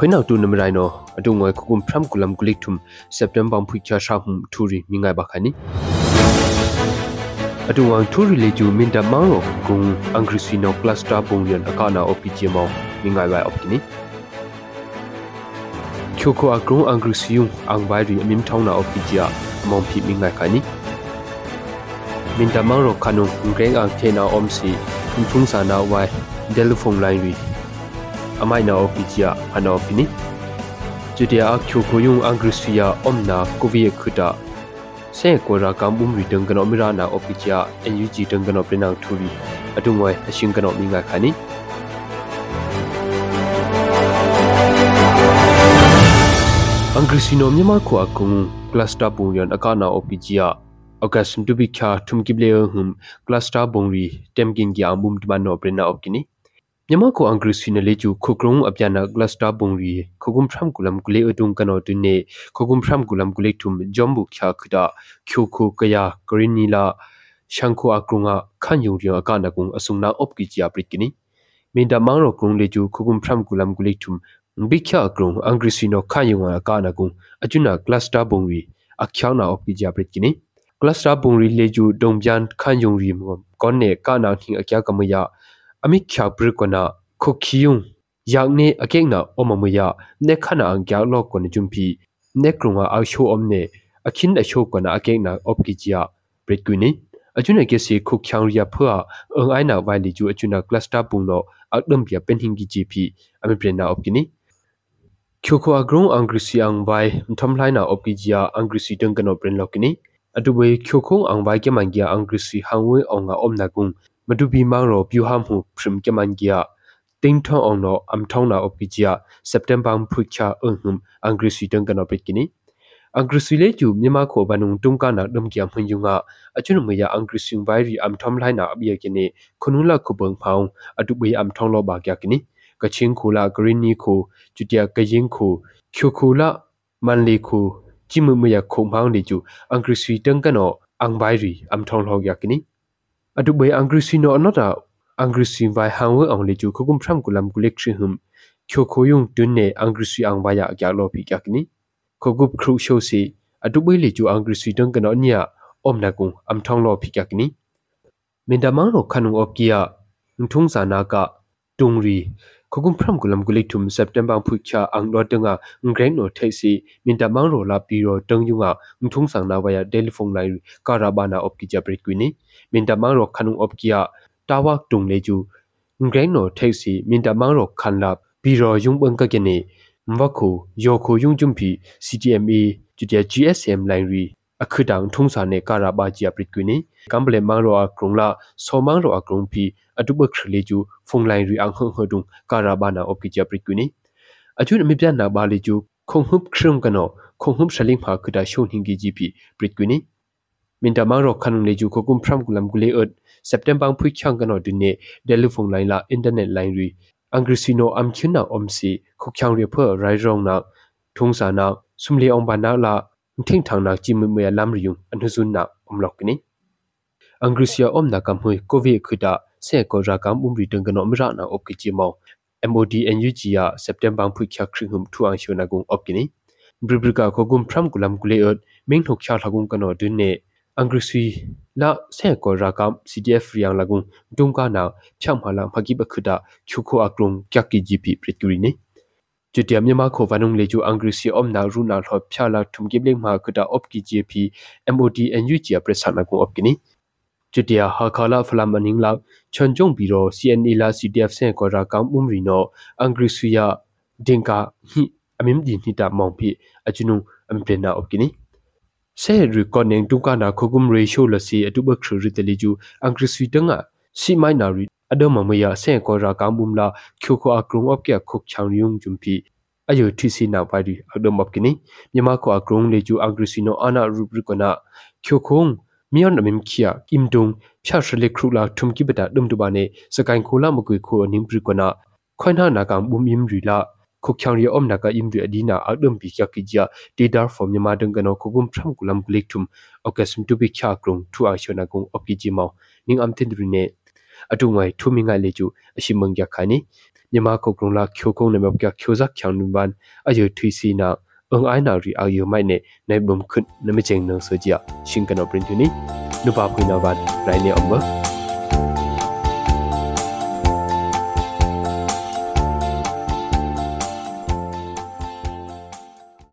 ဖိနောက်တူနမရိုင်နောအတုငွေခုကုမ်ဖရမ်ကူလမ်ဂလိထုမ်စက်တမ်ဘာဖိချာရှာဟုမ်ထူရီမိငိုင်ဘခါနီအတူဝမ်ထူရီလေကျူမင်တမောင်းရောဂုံအင်္ဂရိစီနောကလစတာဘုံရန်အကနာအိုပီချီမောင်းမိငိုင်ဘိုင်အော့ပီနီချိုကိုအကရုံအင်္ဂရိစီယုံအန်ဘိုင်ရီအမင်ထောင်းနာအိုပီချီယာမောင်းဖိမိငိုင်ခါနီမင်တမောင်းရောခနုံဂရန်အန်ထေနာအုံးစီထုံထုံဆာနာဝိုင်ဒဲလဖုန်လိုင်းရီအမိုင်နာအိုပီချာအနောပီနီဂျူဒီယာချိုခိုယုံအင်္ဂရိစီယာအုံနာကိုဗီယခုတာဆေကိုရာကမ်ဘုံရီတန်ကနောမီရာနာအိုပီချာအန်ယူဂျီတန်ကနောပရနောင်ထူဘီအတုငွေအရှင်ကနောမီငါခါနီအင်္ဂရိစီနိုမြန်မာခွာကုံကလစတာပူရန်အကနာအိုပီချာအကတ်စမ်တူဘီခါထုမ်ကိဘလေဟွမ်ကလစတာဘုံရီတမ်ကင်ကီအမ်ဘုံတမနောပရနာအိုကီနီမြန်မာကိုအင်္ဂရိစီနလေကျူခုကရုံအပြနာကလစတာဘုံရီခုကုမ်ဖရမ်ကူလမ်ကူလေအတုံကနော်တွင်နေခုကုမ်ဖရမ်ကူလမ်ကူလေထုမ်ဂျမ်ဘူခ ्या ခဒကျိုခိုကယာဂရင်းနီလာရှန်ခိုအကရုငါခန်ယုံရအကနာကုံအစုံနာအော့ကီချီအပရိကနီမင်ဒမန်ရောကရုံလေကျူခုကုမ်ဖရမ်ကူလမ်ကူလေထုမ်ဘိခ ्या ကရုံအင်္ဂရိစီနိုခန်ယုံအကနာကုံအကျွနာကလစတာဘုံရီအချောင်းနာအော့ကီချီအပရိကနီကလစတာဘုံရီလေကျူဒုံပြန်ခန်ယုံရီမွန်ကောနေကနာထင်းအကြကမယာ ami khya pr ko na kho khiyung yak ne akeng na omamu ya ne khana ang kya lo ko ne jumpi ne krunga a sho om ne akhin a sho ko na akeng na op ki chia pret ku ni achuna ke se kho khyang ria phwa ang ai na wai li ju achuna cluster pung no akdam pya pen hing gi ji phi ami pren na op ki ni ချိုခွာဂရုံအင်္ဂရိစီအန်ဝိုင်ထမ်လိုင်းနာအော့ပီဂျီယာအင်္ဂရိစီတန်ကနောပရင်လော့ကနီအတူဝေချိုခုံအန်ဝိုင်ကမန်ဂျီယာအင်္ဂရိစီဟန်ဝေအောင်ငါအုံနာကုံမတူပီမောင်ရောပြူဟာမှုဖရမ်ကမန်ကီယာတင်းထောင်းအောင်တော့အမ်ထောင်းနာအပီချာစက်တမ်ဘာဖွိချာအုံဟုမ်အင်္ဂရိစီတန်ကနောပိတ်ကိနီအင်္ဂရိစီလေကျူမြန်မာခေါ်ဘနုံတုံကနာဒမ်ကီယမ်ဟွန်ယုံကအချွနမယအင်္ဂရိစီဘိုင်ရီအမ်ထောင်းလိုင်းနာအဘီယကိနီခနုလာခုပုံဖောင်းအတုဘေအမ်ထောင်းလောဘာကယကိနီကချင်းခူလာဂရင်းနီခူကျူတျာကရင်ခူချူခူလာမန်လီခူจิมือเมียคงพังดิจูอังกฤษวีตังกันออังไบรีอัมทองลอกยากินี adu bai angrisi no anota angrisi vai hangwe ang le chu khukum phram kulam kulek shi hum kyo khoyung tunne angrisi ang ba ya kya lo phi kya kini khogup khru sho si adu bai le chu angrisi dang kana nya om na kung am thong lo phi kya kini mindamang ro khanung op kia nthung sa na ka tungri ခုံဖရမ်ကူလမ်ကူလိထုမ်စက်တမ်ဘာဖုချာအန်ဒေါ်တငါငရိုင်းနိုထိုင်စီမင်တမောင်ရိုလာပီရိုတန်ယူငါငထုံဆောင်နာဝယာဒဲလီဖုန်လိုင်းကာရာဘာနာအော့ကီဂျာပရစ်ကွီနီမင်တမောင်ရိုခနုံအော့ကီယာတာဝါတုံလေကျူငရိုင်းနိုထိုင်စီမင်တမောင်ရိုခန်လာပီရိုယုံပန်ကကနေမဝခုယောခုယုံဂျုံဖီ CTMA ကျူတဲ့ GSM လိုင်းရီအခဒံထုံစာနေကာရာဘာဂျီအပရစ်ကွနီကမ်ဘလေမန်ရောအကရုံလာဆောမန်ရောအကရုံဖီအတုပခရလေကျူဖုန်လိုင်းရီအန်ဟွန်ဟွဒုံကာရာဘာနာအိုကီဂျီအပရစ်ကွနီအချွန်းအမီပြန်နာဘာလီကျူခုံဟုပ်ခရုံကနောခုံဟုပ်ရှလင်းဖာကဒါရှုံဟင်ဂီဂျီပီပရစ်ကွနီမင်တမန်ရောခနုံလေကျူကိုကုမ်ဖရမ်ကူလမ်ကူလေအတ်စက်တမ်ဘာဖွိချန်ကနောဒုနေဒဲလူဖုန်လိုင်းလာအင်တာနက်လိုင်းရီအင်္ဂရိစီနိုအမ်ချွန်းနာအုံစီခုချောင်ရီဖော်ရိုင်ရောင်နာထုံစာနာဆုမလီအောင်ဘာနာလာ thing thang nak chi mi me lam riung anu zun na om lok ni angrusia om na kam hui covid khuda se ko ra kam um ri tung ga no mi ra na op ki chi mo MOD NUG ya September phu khya khri hum thu ang shona gung op ki ni bribrika ko gum phram kulam kule ot ming thok cha thagung ka no du ne angrisi la se ko ra kam CDF riang lagung dung ka na cham hala phagi ba khuda chu kho aklung kya ki GP prituri ni จุดเดียมีมาขวันุงเลจูอังกฤษอมนารูนาหอบพยาลักทุมกิบเล็กมาคือตาอบกีเจพีเอ็มโอดีเอ็นยูเจียประสานมากูอบกินีจุดเดียฮาคาลาฟลามันิงลาชนจงบีโรซีเอ็นเอลาซีดีเอฟเซนกอรากังอุมรีโนอังกฤษยาเดงกาฮิအမင်းဒီနီတာမောင်ဖိအချွနုအမပလနာအပကိနီဆဲရီကောနင်တူကနာခုကုမ်ရေရှိုလစီအတူဘခရရီတလီဂျူအန်ကရစ်ဝီတငါစီမိုင်နာရီအဒုံမမယဆင်ကောရာကာမုမလာကျူခိုအကရုံအပကခုတ်ချောင်ယုံဂျုံပီအယုထီစီနာပါဒီအဒုံမပကိနိမြမကောအကရုံလေကျူအဂရစီနိုအနာရူပရကနာကျူခုံမီယွန်အမင်ခီယာကင်ဒုံဖြာရှလေခရူလာထုံကိပတာဒုံတူဘာနေစကိုင်ခိုလာမကွေခိုအနင်းပရကနာခွိုင်းနာနာကံဘုံယင်ရီလာခုတ်ချောင်ရီအုံနာကအိမ်ရီအဒီနာအဒုံပီခကိဂျာတီဒါဖော်မြမဒုံကနောခုဘုံဖရမ်ကူလမ်ကလိကထုံအော်ကစမ်တူပီခါကရုံထူအရှနာကုံအပီဂျီမောနင်းအမ်တင်ရီနေအတူငိုင်ထုမိငိုင်လေကျူအရှိမုံကြခါနီညမခုတ်ကုံလာခိုကုံနေမောက်ကြခိုဇက်ချောင်းနုဘန်အယုထွီစီနာအင်အိုင်နာရီအယုမိုင်နေနိုင်ဘုံခွတ်နမချင်းနောဆိုကြရှင်ကနောပရင်တူနီနုပါခွိနာဘတ်ရိုင်းနေအမော